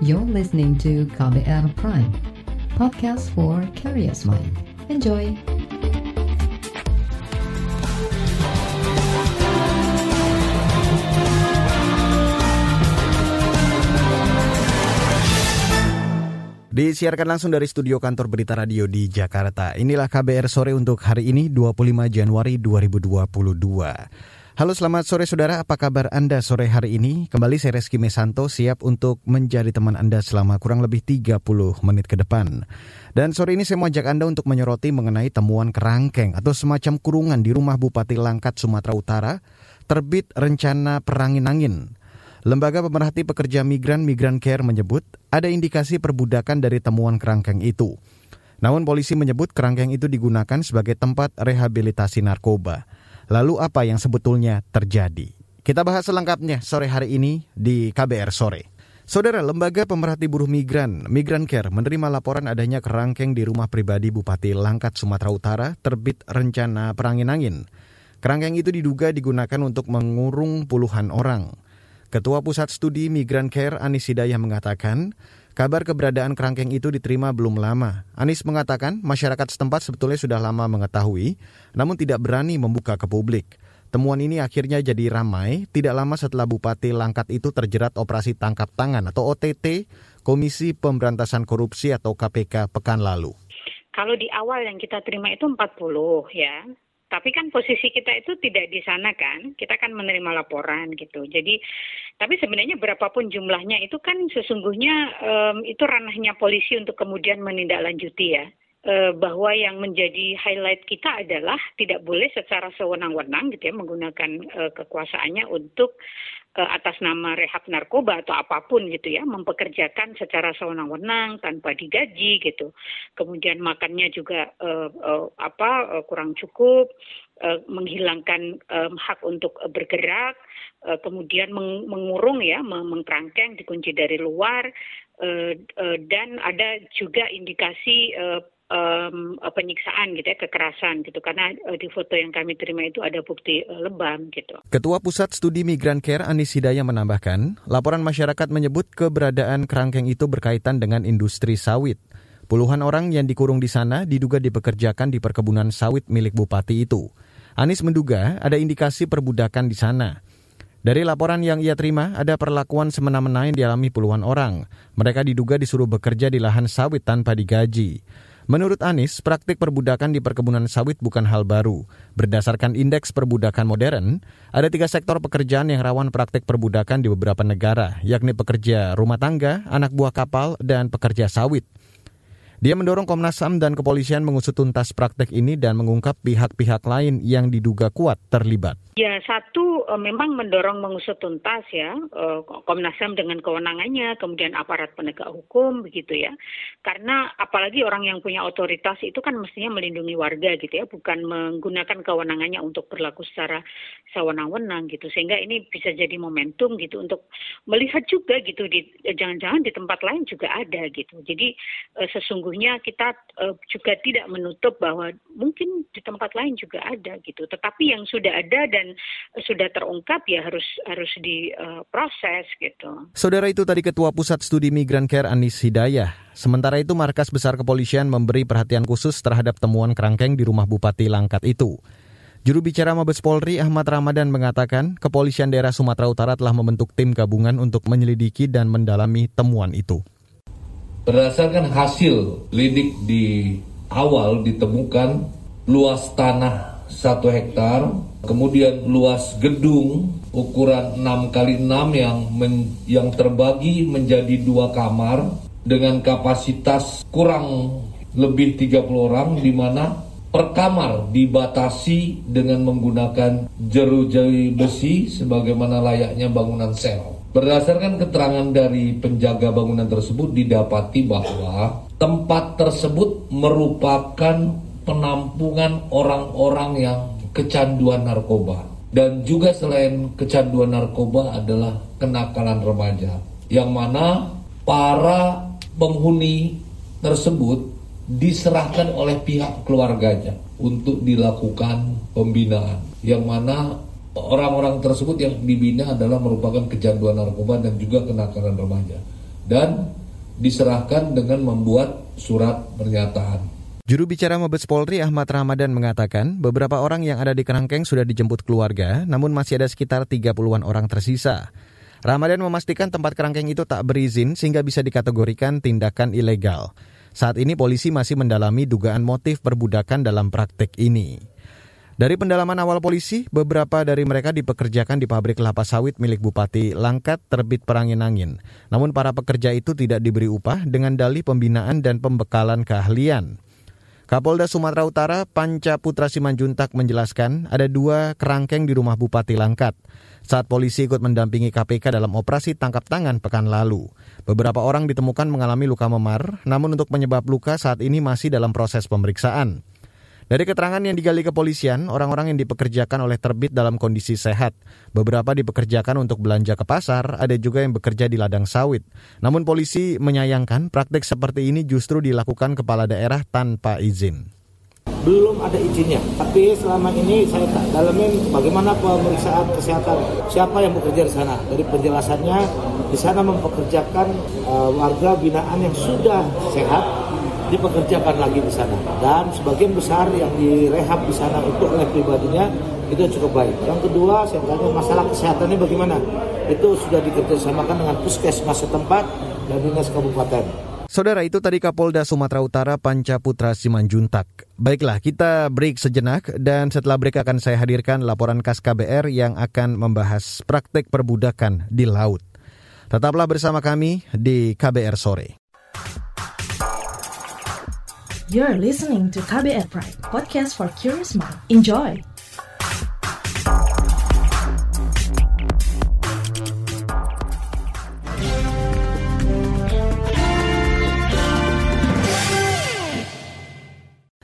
You're listening to KBR Prime, podcast for curious mind. Enjoy! Disiarkan langsung dari studio kantor Berita Radio di Jakarta. Inilah KBR sore untuk hari ini 25 Januari 2022. Halo selamat sore saudara, apa kabar Anda sore hari ini? Kembali saya Reski Mesanto siap untuk menjadi teman Anda selama kurang lebih 30 menit ke depan. Dan sore ini saya mau ajak Anda untuk menyoroti mengenai temuan kerangkeng atau semacam kurungan di rumah Bupati Langkat, Sumatera Utara, terbit rencana perangin angin. Lembaga Pemerhati Pekerja Migran Migran Care menyebut ada indikasi perbudakan dari temuan kerangkeng itu. Namun polisi menyebut kerangkeng itu digunakan sebagai tempat rehabilitasi narkoba. Lalu apa yang sebetulnya terjadi? Kita bahas selengkapnya sore hari ini di KBR Sore. Saudara, Lembaga Pemerhati Buruh Migran, Migran Care, menerima laporan adanya kerangkeng di rumah pribadi Bupati Langkat, Sumatera Utara, terbit rencana perangin angin. Kerangkeng itu diduga digunakan untuk mengurung puluhan orang. Ketua Pusat Studi Migran Care Anis Hidayah mengatakan, kabar keberadaan kerangkeng itu diterima belum lama. Anis mengatakan masyarakat setempat sebetulnya sudah lama mengetahui, namun tidak berani membuka ke publik. Temuan ini akhirnya jadi ramai tidak lama setelah Bupati Langkat itu terjerat operasi tangkap tangan atau OTT Komisi Pemberantasan Korupsi atau KPK pekan lalu. Kalau di awal yang kita terima itu 40 ya, tapi kan posisi kita itu tidak di sana kan, kita kan menerima laporan gitu. Jadi, tapi sebenarnya berapapun jumlahnya itu kan sesungguhnya um, itu ranahnya polisi untuk kemudian menindaklanjuti ya. Uh, bahwa yang menjadi highlight kita adalah tidak boleh secara sewenang-wenang gitu ya menggunakan uh, kekuasaannya untuk atas nama rehab narkoba atau apa pun gitu ya mempekerjakan secara sewenang-wenang tanpa digaji gitu. Kemudian makannya juga uh, uh, apa uh, kurang cukup uh, menghilangkan um, hak untuk uh, bergerak uh, kemudian meng mengurung ya mengkerangkeng dikunci dari luar uh, uh, dan ada juga indikasi uh, um, penyiksaan gitu ya, kekerasan gitu karena uh, di foto yang kami terima itu ada bukti uh, lebam gitu. Ketua Pusat Studi Migran Care Anis Hidayah menambahkan, laporan masyarakat menyebut keberadaan kerangkeng itu berkaitan dengan industri sawit. Puluhan orang yang dikurung di sana diduga dipekerjakan di perkebunan sawit milik bupati itu. Anis menduga ada indikasi perbudakan di sana. Dari laporan yang ia terima, ada perlakuan semena-mena yang dialami puluhan orang. Mereka diduga disuruh bekerja di lahan sawit tanpa digaji. Menurut Anies, praktik perbudakan di perkebunan sawit bukan hal baru. Berdasarkan indeks perbudakan modern, ada tiga sektor pekerjaan yang rawan praktik perbudakan di beberapa negara, yakni pekerja rumah tangga, anak buah kapal, dan pekerja sawit. Dia mendorong Komnas HAM dan kepolisian mengusut tuntas praktek ini dan mengungkap pihak-pihak lain yang diduga kuat terlibat. Ya, satu eh, memang mendorong mengusut tuntas ya eh, Komnas HAM dengan kewenangannya, kemudian aparat penegak hukum begitu ya. Karena apalagi orang yang punya otoritas itu kan mestinya melindungi warga gitu ya, bukan menggunakan kewenangannya untuk berlaku secara sewenang-wenang gitu. Sehingga ini bisa jadi momentum gitu untuk melihat juga gitu di jangan-jangan di tempat lain juga ada gitu. Jadi eh, sesungguhnya kita juga tidak menutup bahwa mungkin di tempat lain juga ada gitu. Tetapi yang sudah ada dan sudah terungkap ya harus harus diproses uh, gitu. Saudara itu tadi Ketua Pusat Studi Migran Care Anis Hidayah. Sementara itu Markas Besar Kepolisian memberi perhatian khusus terhadap temuan kerangkeng di rumah Bupati Langkat itu. Juru bicara Mabes Polri Ahmad Ramadan mengatakan kepolisian daerah Sumatera Utara telah membentuk tim gabungan untuk menyelidiki dan mendalami temuan itu. Berdasarkan hasil lidik di awal ditemukan luas tanah satu hektar Kemudian luas gedung ukuran 6 kali 6 yang men, yang terbagi menjadi dua kamar dengan kapasitas kurang lebih 30 orang di mana per kamar dibatasi dengan menggunakan jeruji besi sebagaimana layaknya bangunan sel. Berdasarkan keterangan dari penjaga bangunan tersebut didapati bahwa tempat tersebut merupakan penampungan orang-orang yang kecanduan narkoba. Dan juga selain kecanduan narkoba adalah kenakalan remaja yang mana para penghuni tersebut diserahkan oleh pihak keluarganya untuk dilakukan pembinaan. Yang mana orang-orang tersebut yang dibina adalah merupakan kecanduan narkoba dan juga kenakalan remaja. Dan diserahkan dengan membuat surat pernyataan. Juru bicara Mabes Polri Ahmad Ramadan mengatakan beberapa orang yang ada di kerangkeng sudah dijemput keluarga, namun masih ada sekitar 30-an orang tersisa. Ramadan memastikan tempat kerangkeng itu tak berizin sehingga bisa dikategorikan tindakan ilegal. Saat ini polisi masih mendalami dugaan motif perbudakan dalam praktek ini. Dari pendalaman awal polisi, beberapa dari mereka dipekerjakan di pabrik kelapa sawit milik Bupati Langkat terbit perangin-angin. Namun para pekerja itu tidak diberi upah dengan dalih pembinaan dan pembekalan keahlian. Kapolda Sumatera Utara Panca Putra Simanjuntak menjelaskan ada dua kerangkeng di rumah Bupati Langkat saat polisi ikut mendampingi KPK dalam operasi tangkap tangan pekan lalu. Beberapa orang ditemukan mengalami luka memar, namun untuk penyebab luka saat ini masih dalam proses pemeriksaan. Dari keterangan yang digali kepolisian, orang-orang yang dipekerjakan oleh terbit dalam kondisi sehat. Beberapa dipekerjakan untuk belanja ke pasar, ada juga yang bekerja di ladang sawit. Namun polisi menyayangkan praktik seperti ini justru dilakukan kepala daerah tanpa izin. Belum ada izinnya, tapi selama ini saya tak dalamin bagaimana pemeriksaan kesehatan siapa yang bekerja di sana. Dari penjelasannya, di sana mempekerjakan uh, warga binaan yang sudah sehat dipekerjakan lagi di sana dan sebagian besar yang direhab di sana itu oleh pribadinya itu cukup baik. Yang kedua, saya tanya masalah kesehatannya bagaimana? Itu sudah dikerjasamakan dengan puskesmas setempat dan dinas kabupaten. Saudara itu tadi Kapolda Sumatera Utara Panca Putra Simanjuntak. Baiklah, kita break sejenak dan setelah break akan saya hadirkan laporan khas KBR yang akan membahas praktek perbudakan di laut. Tetaplah bersama kami di KBR Sore. You're listening to KBR Pride, podcast for curious mind. Enjoy!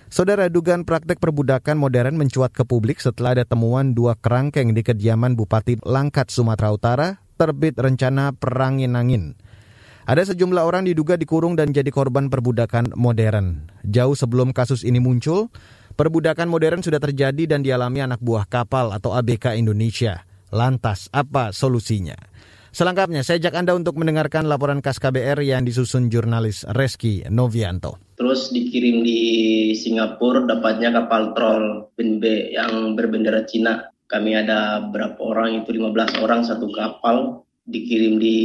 Saudara dugaan praktek perbudakan modern mencuat ke publik setelah ada temuan dua kerangkeng di kediaman Bupati Langkat, Sumatera Utara, terbit rencana perangin angin. Ada sejumlah orang diduga dikurung dan jadi korban perbudakan modern. Jauh sebelum kasus ini muncul, perbudakan modern sudah terjadi dan dialami anak buah kapal atau ABK Indonesia. Lantas, apa solusinya? Selengkapnya, saya ajak Anda untuk mendengarkan laporan khas KBR yang disusun jurnalis Reski Novianto. Terus dikirim di Singapura, dapatnya kapal troll BNB yang berbendera Cina. Kami ada berapa orang, itu 15 orang satu kapal, dikirim di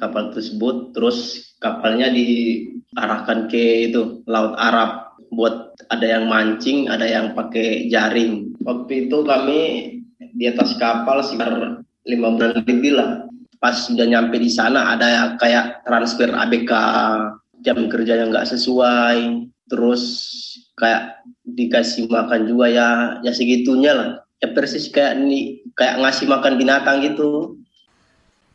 kapal tersebut terus kapalnya diarahkan ke itu laut Arab buat ada yang mancing ada yang pakai jaring. Waktu itu kami di atas kapal sekitar lima bulan lebih lah. Pas sudah nyampe di sana ada kayak transfer ABK jam kerja yang nggak sesuai terus kayak dikasih makan juga ya ya segitunya lah. Ya persis kayak ini kayak ngasih makan binatang gitu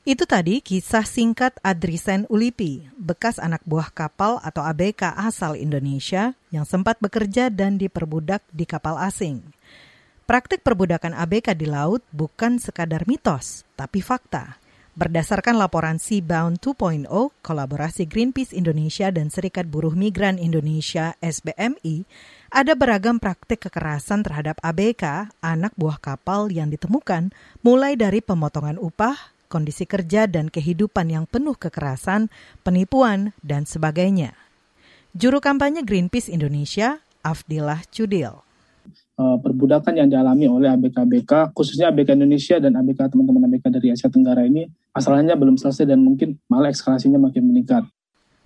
itu tadi kisah singkat Adrisen Ulipi, bekas anak buah kapal atau ABK asal Indonesia yang sempat bekerja dan diperbudak di kapal asing. Praktik perbudakan ABK di laut bukan sekadar mitos, tapi fakta. Berdasarkan laporan Seabound 2.0, kolaborasi Greenpeace Indonesia dan Serikat Buruh Migran Indonesia SBMI, ada beragam praktik kekerasan terhadap ABK, anak buah kapal yang ditemukan, mulai dari pemotongan upah, kondisi kerja dan kehidupan yang penuh kekerasan, penipuan, dan sebagainya. Juru kampanye Greenpeace Indonesia, Afdillah Cudil. Uh, perbudakan yang dialami oleh ABK-ABK, khususnya ABK Indonesia dan ABK teman-teman ABK dari Asia Tenggara ini, masalahnya belum selesai dan mungkin malah eskalasinya makin meningkat.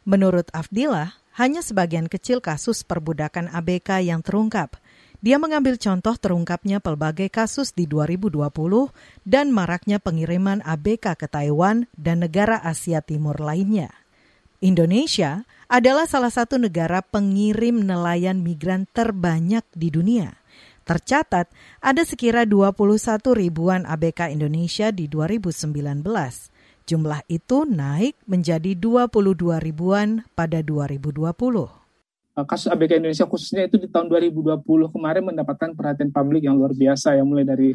Menurut Afdillah, hanya sebagian kecil kasus perbudakan ABK yang terungkap – dia mengambil contoh terungkapnya pelbagai kasus di 2020 dan maraknya pengiriman ABK ke Taiwan dan negara Asia Timur lainnya. Indonesia adalah salah satu negara pengirim nelayan migran terbanyak di dunia. Tercatat ada sekira 21 ribuan ABK Indonesia di 2019. Jumlah itu naik menjadi 22 ribuan pada 2020. Eh, kasus ABK Indonesia khususnya itu di tahun 2020 kemarin mendapatkan perhatian publik yang luar biasa ya. Mulai dari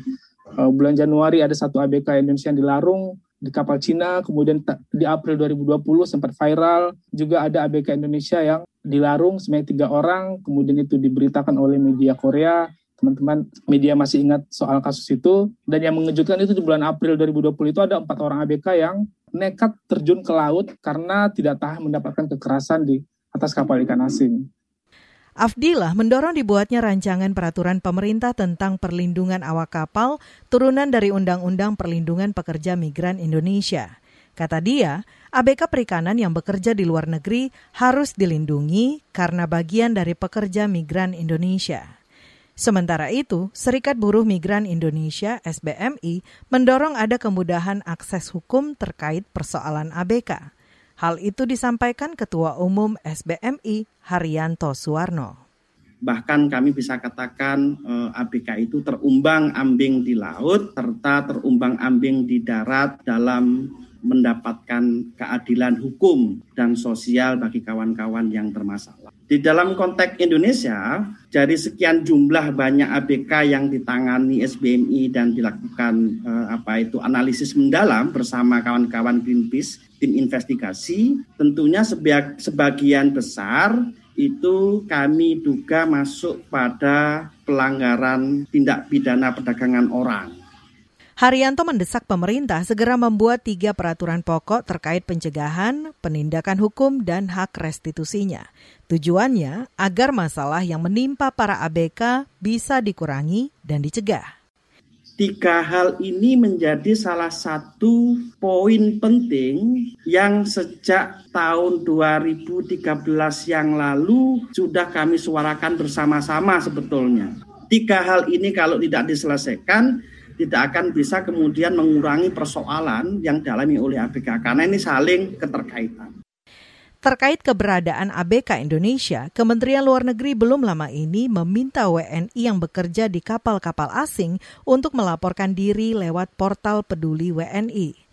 uh, bulan Januari ada satu ABK Indonesia yang dilarung di kapal Cina kemudian di April 2020 sempat viral. Juga ada ABK Indonesia yang dilarung sebanyak tiga orang kemudian itu diberitakan oleh media Korea. Teman-teman media masih ingat soal kasus itu. Dan yang mengejutkan itu di bulan April 2020 itu ada empat orang ABK yang nekat terjun ke laut karena tidak tahan mendapatkan kekerasan di atas kapal ikan asing. Afdilah mendorong dibuatnya rancangan peraturan pemerintah tentang perlindungan awak kapal turunan dari Undang-Undang Perlindungan Pekerja Migran Indonesia. Kata dia, ABK perikanan yang bekerja di luar negeri harus dilindungi karena bagian dari pekerja migran Indonesia. Sementara itu, Serikat Buruh Migran Indonesia (SBMI) mendorong ada kemudahan akses hukum terkait persoalan ABK. Hal itu disampaikan Ketua Umum SBMI Haryanto Suwarno. Bahkan kami bisa katakan eh, ABK itu terumbang-ambing di laut serta terumbang-ambing di darat dalam mendapatkan keadilan hukum dan sosial bagi kawan-kawan yang bermasalah. Di dalam konteks Indonesia, dari sekian jumlah banyak ABK yang ditangani SBMI dan dilakukan eh, apa itu analisis mendalam bersama kawan-kawan Greenpeace tim investigasi, tentunya sebagian besar itu kami duga masuk pada pelanggaran tindak pidana perdagangan orang Haryanto mendesak pemerintah segera membuat tiga peraturan pokok terkait pencegahan, penindakan hukum, dan hak restitusinya. Tujuannya agar masalah yang menimpa para ABK bisa dikurangi dan dicegah. Tiga hal ini menjadi salah satu poin penting yang sejak tahun 2013 yang lalu sudah kami suarakan bersama-sama sebetulnya. Tiga hal ini kalau tidak diselesaikan, tidak akan bisa kemudian mengurangi persoalan yang dialami oleh ABK karena ini saling keterkaitan. Terkait keberadaan ABK Indonesia, Kementerian Luar Negeri belum lama ini meminta WNI yang bekerja di kapal-kapal asing untuk melaporkan diri lewat portal Peduli WNI.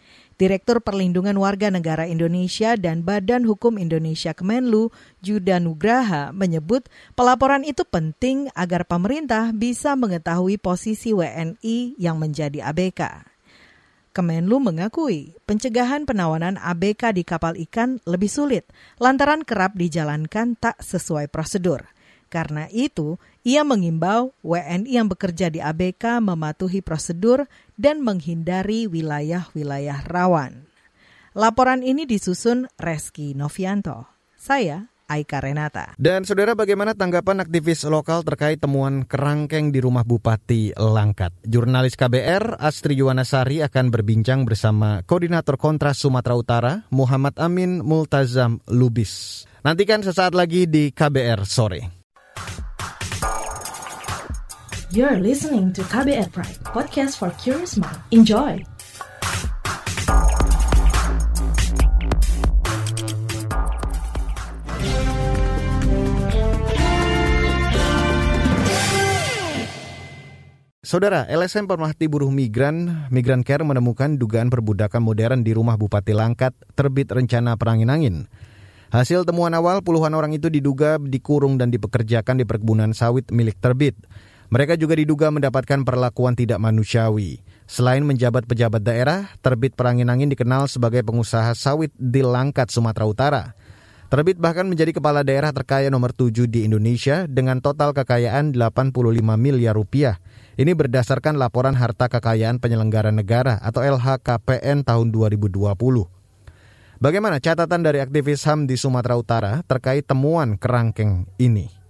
Direktur Perlindungan Warga Negara Indonesia dan Badan Hukum Indonesia Kemenlu, Juda Nugraha, menyebut pelaporan itu penting agar pemerintah bisa mengetahui posisi WNI yang menjadi ABK. Kemenlu mengakui pencegahan penawanan ABK di kapal ikan lebih sulit lantaran kerap dijalankan tak sesuai prosedur. Karena itu, ia mengimbau WNI yang bekerja di ABK mematuhi prosedur dan menghindari wilayah-wilayah rawan. Laporan ini disusun Reski Novianto. Saya Aika Renata. Dan saudara bagaimana tanggapan aktivis lokal terkait temuan kerangkeng di rumah Bupati Langkat? Jurnalis KBR Astri Yuwanasari akan berbincang bersama Koordinator Kontras Sumatera Utara Muhammad Amin Multazam Lubis. Nantikan sesaat lagi di KBR sore. You're listening to KBR Pride, podcast for curious mind. Enjoy! Saudara, LSM Pemerhati Buruh Migran, Migran Care menemukan dugaan perbudakan modern di rumah Bupati Langkat terbit rencana perangin-angin. Hasil temuan awal, puluhan orang itu diduga dikurung dan dipekerjakan di perkebunan sawit milik terbit. Mereka juga diduga mendapatkan perlakuan tidak manusiawi. Selain menjabat pejabat daerah, Terbit Perangin Angin dikenal sebagai pengusaha sawit di Langkat, Sumatera Utara. Terbit bahkan menjadi kepala daerah terkaya nomor 7 di Indonesia dengan total kekayaan 85 miliar rupiah. Ini berdasarkan laporan harta kekayaan penyelenggara negara atau LHKPN tahun 2020. Bagaimana catatan dari aktivis HAM di Sumatera Utara terkait temuan kerangkeng ini?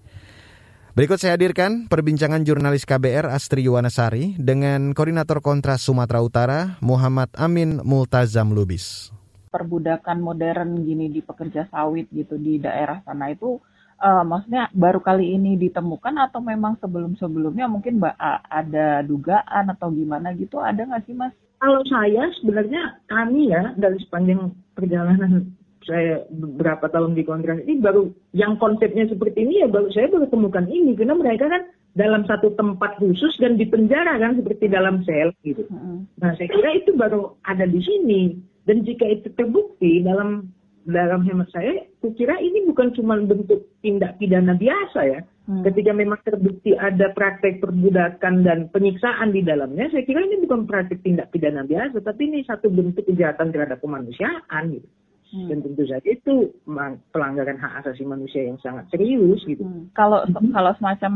Berikut saya hadirkan perbincangan jurnalis KBR Astri Yuwanasari dengan Koordinator Kontras Sumatera Utara Muhammad Amin Multazam Lubis. Perbudakan modern gini di pekerja sawit gitu di daerah sana itu uh, maksudnya baru kali ini ditemukan atau memang sebelum-sebelumnya mungkin ada dugaan atau gimana gitu ada nggak sih mas? Kalau saya sebenarnya kami ya dari sepanjang perjalanan saya beberapa tahun di kontras ini baru yang konsepnya seperti ini ya baru saya baru temukan ini karena mereka kan dalam satu tempat khusus dan di penjara kan seperti dalam sel gitu. Nah saya kira itu baru ada di sini dan jika itu terbukti dalam dalam hemat saya, saya kira ini bukan cuma bentuk tindak pidana biasa ya. Hmm. Ketika memang terbukti ada praktek perbudakan dan penyiksaan di dalamnya, saya kira ini bukan praktek tindak pidana biasa, tapi ini satu bentuk kejahatan terhadap kemanusiaan gitu. Hmm. Dan tentu saja itu pelanggaran hak asasi manusia yang sangat serius gitu. Hmm. Kalau hmm. kalau semacam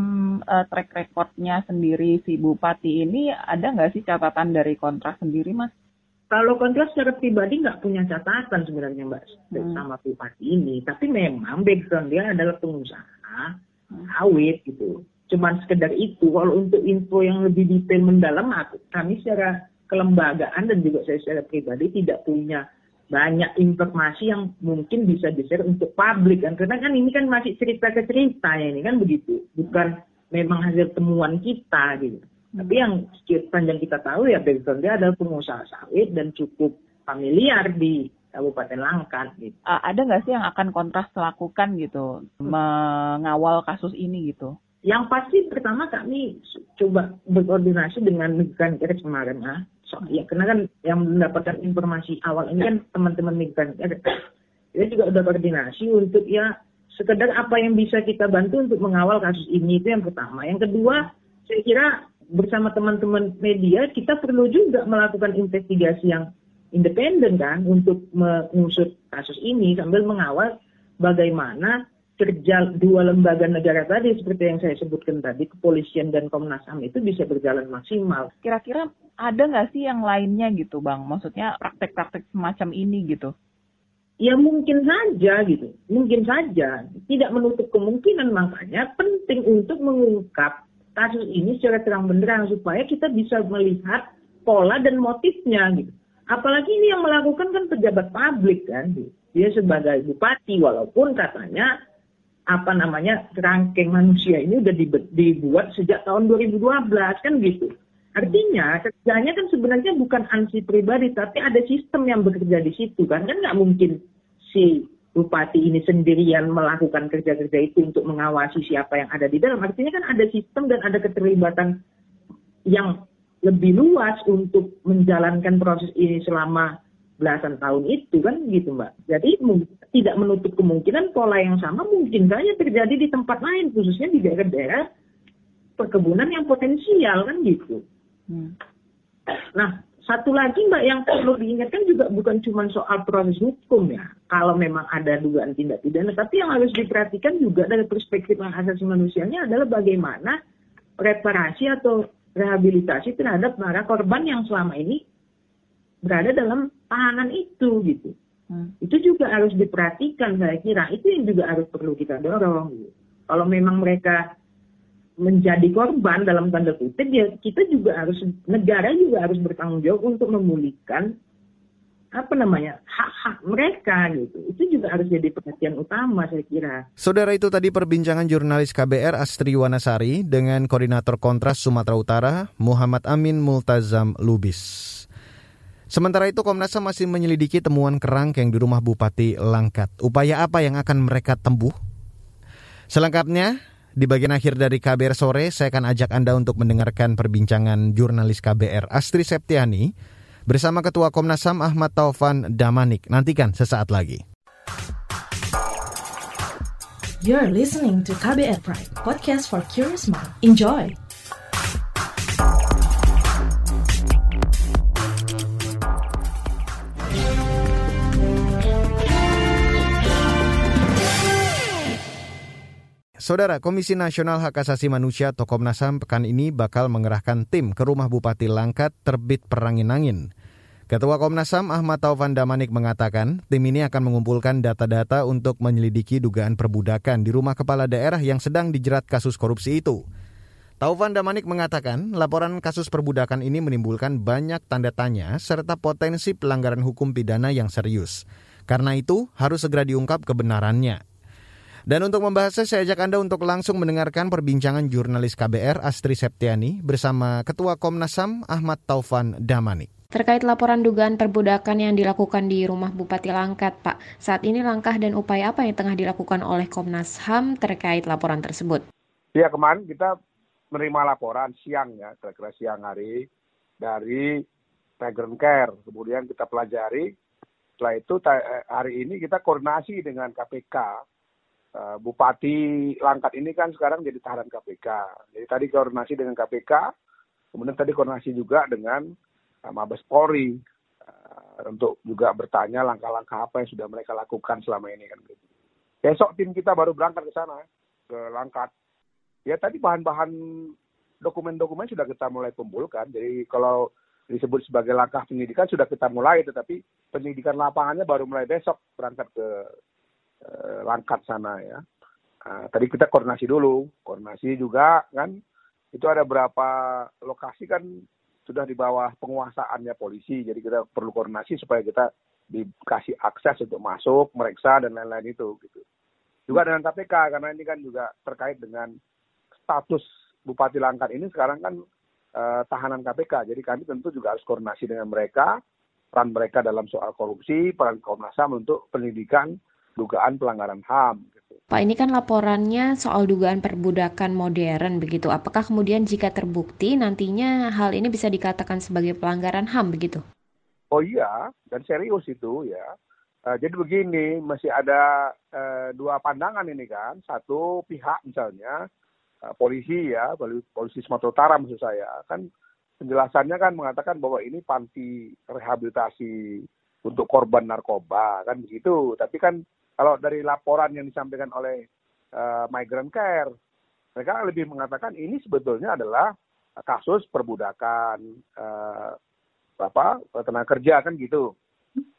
uh, track recordnya sendiri si bupati ini ada nggak sih catatan dari kontras sendiri, mas? Kalau kontras secara pribadi nggak punya catatan sebenarnya Mbak hmm. sama bupati ini, tapi memang background dia adalah pengusaha hmm. sawit gitu. Cuman sekedar itu. Kalau untuk info yang lebih detail mendalam, kami secara kelembagaan dan juga saya secara pribadi tidak punya banyak informasi yang mungkin bisa di-share untuk publik kan. Karena kan ini kan masih cerita ke cerita ya ini kan begitu. Bukan memang hasil temuan kita gitu. Tapi yang sepanjang kita tahu ya background dia adalah pengusaha sawit dan cukup familiar di Kabupaten Langkat gitu. Uh, ada nggak sih yang akan kontras lakukan gitu? Mengawal kasus ini gitu? Yang pasti pertama kami coba berkoordinasi dengan migran kemarin ah so, ya karena kan yang mendapatkan informasi awal ini kan teman-teman migran. Ya, kita juga udah koordinasi untuk ya sekedar apa yang bisa kita bantu untuk mengawal kasus ini itu yang pertama. Yang kedua saya kira bersama teman-teman media kita perlu juga melakukan investigasi yang independen kan untuk mengusut kasus ini sambil mengawal bagaimana kerja dua lembaga negara tadi seperti yang saya sebutkan tadi kepolisian dan Komnas HAM itu bisa berjalan maksimal. Kira-kira ada nggak sih yang lainnya gitu bang? Maksudnya praktek-praktek semacam ini gitu? Ya mungkin saja gitu, mungkin saja. Tidak menutup kemungkinan makanya penting untuk mengungkap kasus ini secara terang benderang supaya kita bisa melihat pola dan motifnya gitu. Apalagi ini yang melakukan kan pejabat publik kan, gitu. dia sebagai bupati walaupun katanya apa namanya kerangkeng manusia ini udah dibuat sejak tahun 2012 kan gitu. Artinya kerjanya kan sebenarnya bukan ansi pribadi tapi ada sistem yang bekerja di situ kan kan nggak mungkin si bupati ini sendirian melakukan kerja-kerja itu untuk mengawasi siapa yang ada di dalam. Artinya kan ada sistem dan ada keterlibatan yang lebih luas untuk menjalankan proses ini selama belasan tahun itu kan gitu mbak. Jadi tidak menutup kemungkinan pola yang sama mungkin saja terjadi di tempat lain khususnya di daerah-daerah perkebunan yang potensial kan gitu. Hmm. Nah satu lagi mbak yang perlu diingatkan juga bukan cuma soal proses hukum ya. Kalau memang ada dugaan tindak pidana, tapi yang harus diperhatikan juga dari perspektif hak asasi manusianya adalah bagaimana reparasi atau rehabilitasi terhadap para korban yang selama ini berada dalam tahanan itu gitu. Hmm. Itu juga harus diperhatikan saya kira. Itu yang juga harus perlu kita dorong. Gitu. Kalau memang mereka menjadi korban dalam tanda kutip ya kita juga harus negara juga harus bertanggung jawab untuk memulihkan apa namanya hak-hak mereka gitu itu juga harus jadi perhatian utama saya kira. Saudara itu tadi perbincangan jurnalis KBR Astri Wanasari dengan koordinator Kontras Sumatera Utara Muhammad Amin Multazam Lubis. Sementara itu Komnas HAM masih menyelidiki temuan kerangkeng di rumah Bupati Langkat. Upaya apa yang akan mereka tempuh? Selengkapnya, di bagian akhir dari KBR sore, saya akan ajak Anda untuk mendengarkan perbincangan jurnalis KBR Astri Septiani bersama Ketua Komnas HAM Ahmad Taufan Damanik. Nantikan sesaat lagi. You're listening to KBR Pride, podcast for curious mind. Enjoy! Saudara, Komisi Nasional Hak Asasi Manusia atau Komnas HAM pekan ini bakal mengerahkan tim ke rumah Bupati Langkat terbit perangin-angin. Ketua Komnas HAM Ahmad Taufan Damanik mengatakan, tim ini akan mengumpulkan data-data untuk menyelidiki dugaan perbudakan di rumah kepala daerah yang sedang dijerat kasus korupsi itu. Taufan Damanik mengatakan, laporan kasus perbudakan ini menimbulkan banyak tanda tanya serta potensi pelanggaran hukum pidana yang serius. Karena itu, harus segera diungkap kebenarannya. Dan untuk membahasnya saya ajak Anda untuk langsung mendengarkan perbincangan jurnalis KBR Astri Septiani bersama Ketua Komnas HAM Ahmad Taufan Damani. Terkait laporan dugaan perbudakan yang dilakukan di rumah Bupati Langkat, Pak, saat ini langkah dan upaya apa yang tengah dilakukan oleh Komnas HAM terkait laporan tersebut? Ya, kemarin kita menerima laporan siang ya, kira-kira siang hari dari Migrant Care. Kemudian kita pelajari, setelah itu hari ini kita koordinasi dengan KPK Eh, Bupati Langkat ini kan sekarang jadi tahanan KPK. Jadi tadi koordinasi dengan KPK, kemudian tadi koordinasi juga dengan uh, Mabes Polri uh, untuk juga bertanya langkah-langkah apa yang sudah mereka lakukan selama ini kan gitu. Besok tim kita baru berangkat ke sana ke Langkat. Ya tadi bahan-bahan dokumen-dokumen sudah kita mulai kumpulkan. Jadi kalau disebut sebagai langkah penyidikan sudah kita mulai, tetapi penyidikan lapangannya baru mulai besok berangkat ke uh, Langkat sana ya. Uh, tadi kita koordinasi dulu, koordinasi juga kan itu ada berapa lokasi kan sudah di bawah penguasaannya polisi, jadi kita perlu koordinasi supaya kita dikasih akses untuk masuk, meriksa dan lain-lain itu gitu. Juga dengan KPK karena ini kan juga terkait dengan status Bupati Langkat ini sekarang kan uh, tahanan KPK. Jadi kami tentu juga harus koordinasi dengan mereka, peran mereka dalam soal korupsi, peran Komnas HAM untuk pendidikan dugaan pelanggaran HAM. Gitu. Pak, ini kan laporannya soal dugaan perbudakan modern begitu. Apakah kemudian jika terbukti nantinya hal ini bisa dikatakan sebagai pelanggaran HAM begitu? Oh iya, dan serius itu ya. Uh, jadi begini, masih ada uh, dua pandangan ini kan. Satu pihak misalnya Eh, polisi ya, polisi Sumatera Utara maksud saya, kan penjelasannya kan mengatakan bahwa ini panti rehabilitasi untuk korban narkoba kan begitu. Tapi kan kalau dari laporan yang disampaikan oleh uh, migrant care, mereka lebih mengatakan ini sebetulnya adalah kasus perbudakan uh, apa tenaga kerja kan gitu.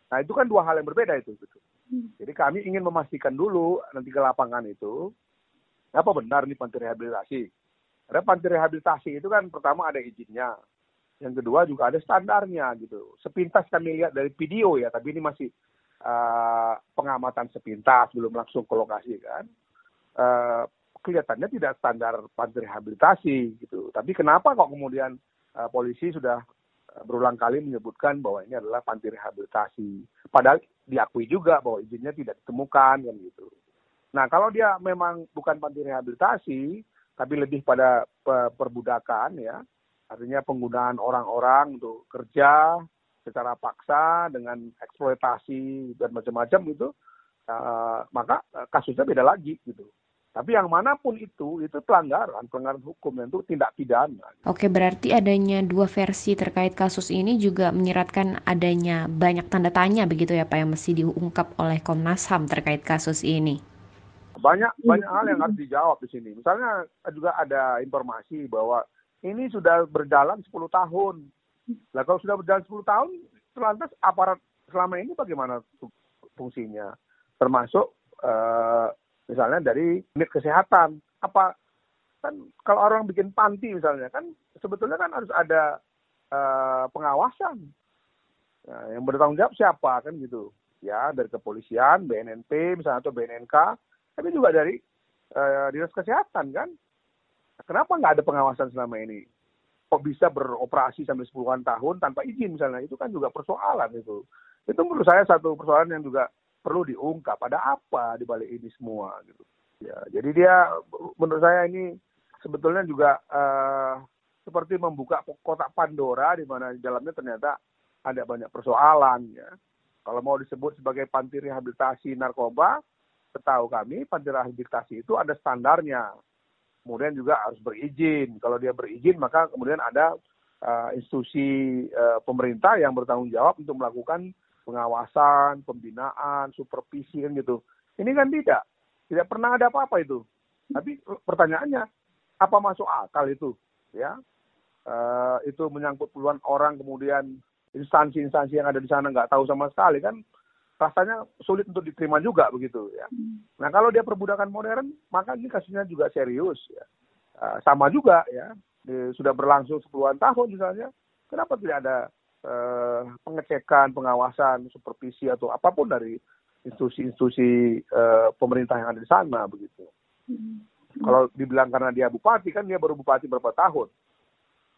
Nah itu kan dua hal yang berbeda itu. Gitu. Jadi kami ingin memastikan dulu nanti ke lapangan itu apa benar nih panti rehabilitasi? Ada panti rehabilitasi itu kan pertama ada izinnya, yang kedua juga ada standarnya gitu. Sepintas kami lihat dari video ya, tapi ini masih uh, pengamatan sepintas belum langsung ke lokasi kan. Uh, kelihatannya tidak standar panti rehabilitasi gitu. Tapi kenapa kok kemudian uh, polisi sudah berulang kali menyebutkan bahwa ini adalah panti rehabilitasi. Padahal diakui juga bahwa izinnya tidak ditemukan kan gitu. Nah, kalau dia memang bukan panti rehabilitasi, tapi lebih pada perbudakan ya, artinya penggunaan orang-orang untuk kerja secara paksa dengan eksploitasi dan macam-macam itu, uh, maka kasusnya beda lagi gitu. Tapi yang mana pun itu, itu pelanggaran, pelanggaran hukum, itu tindak pidana. Oke, berarti adanya dua versi terkait kasus ini juga menyiratkan adanya banyak tanda tanya begitu ya Pak yang mesti diungkap oleh Komnas HAM terkait kasus ini. Banyak banyak hal yang harus dijawab di sini. Misalnya juga ada informasi bahwa ini sudah berjalan 10 tahun. Nah kalau sudah berjalan 10 tahun, lantas aparat selama ini bagaimana fungsinya? Termasuk uh, misalnya dari unit kesehatan. Apa kan kalau orang bikin panti misalnya kan sebetulnya kan harus ada uh, pengawasan. Nah, yang bertanggung jawab siapa kan gitu ya dari kepolisian, BNNP misalnya atau BNNK tapi juga dari uh, dinas kesehatan kan. Kenapa nggak ada pengawasan selama ini? Kok bisa beroperasi sampai sepuluhan tahun tanpa izin misalnya? Itu kan juga persoalan itu. Itu menurut saya satu persoalan yang juga perlu diungkap. Ada apa di balik ini semua gitu. Ya, jadi dia menurut saya ini sebetulnya juga uh, seperti membuka kotak Pandora di mana di dalamnya ternyata ada banyak persoalan ya. Kalau mau disebut sebagai panti rehabilitasi narkoba, setahu kami panti rehabilitasi itu ada standarnya. Kemudian juga harus berizin. Kalau dia berizin maka kemudian ada uh, institusi uh, pemerintah yang bertanggung jawab untuk melakukan pengawasan, pembinaan, supervisi kan gitu. Ini kan tidak. Tidak pernah ada apa-apa itu. Tapi pertanyaannya, apa masuk akal itu? Ya, uh, itu menyangkut puluhan orang kemudian instansi-instansi yang ada di sana nggak tahu sama sekali kan rasanya sulit untuk diterima juga begitu ya. Nah kalau dia perbudakan modern maka ini kasusnya juga serius ya. Uh, sama juga ya di, sudah berlangsung sepuluhan tahun misalnya kenapa tidak ada uh, pengecekan pengawasan supervisi atau apa pun dari institusi-institusi uh, pemerintah yang ada di sana begitu. Hmm. Kalau dibilang karena dia bupati kan dia baru bupati berapa tahun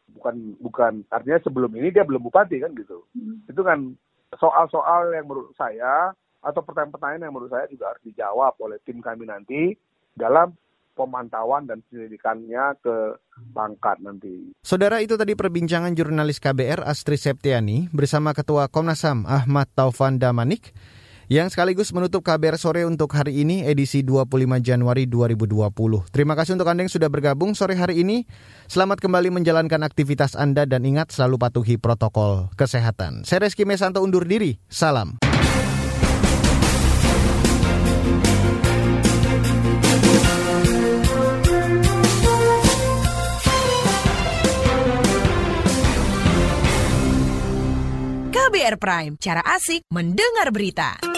bukan bukan artinya sebelum ini dia belum bupati kan gitu. Hmm. Itu kan soal-soal yang menurut saya atau pertanyaan-pertanyaan yang menurut saya juga harus dijawab oleh tim kami nanti dalam pemantauan dan penyelidikannya ke Bangkat nanti. Saudara itu tadi perbincangan jurnalis KBR Astri Septiani bersama Ketua Komnas HAM Ahmad Taufan Damanik yang sekaligus menutup KBR sore untuk hari ini edisi 25 Januari 2020. Terima kasih untuk Anda yang sudah bergabung sore hari ini. Selamat kembali menjalankan aktivitas Anda dan ingat selalu patuhi protokol kesehatan. Saya Reski Mesanto undur diri. Salam. KBR Prime, cara asik mendengar berita.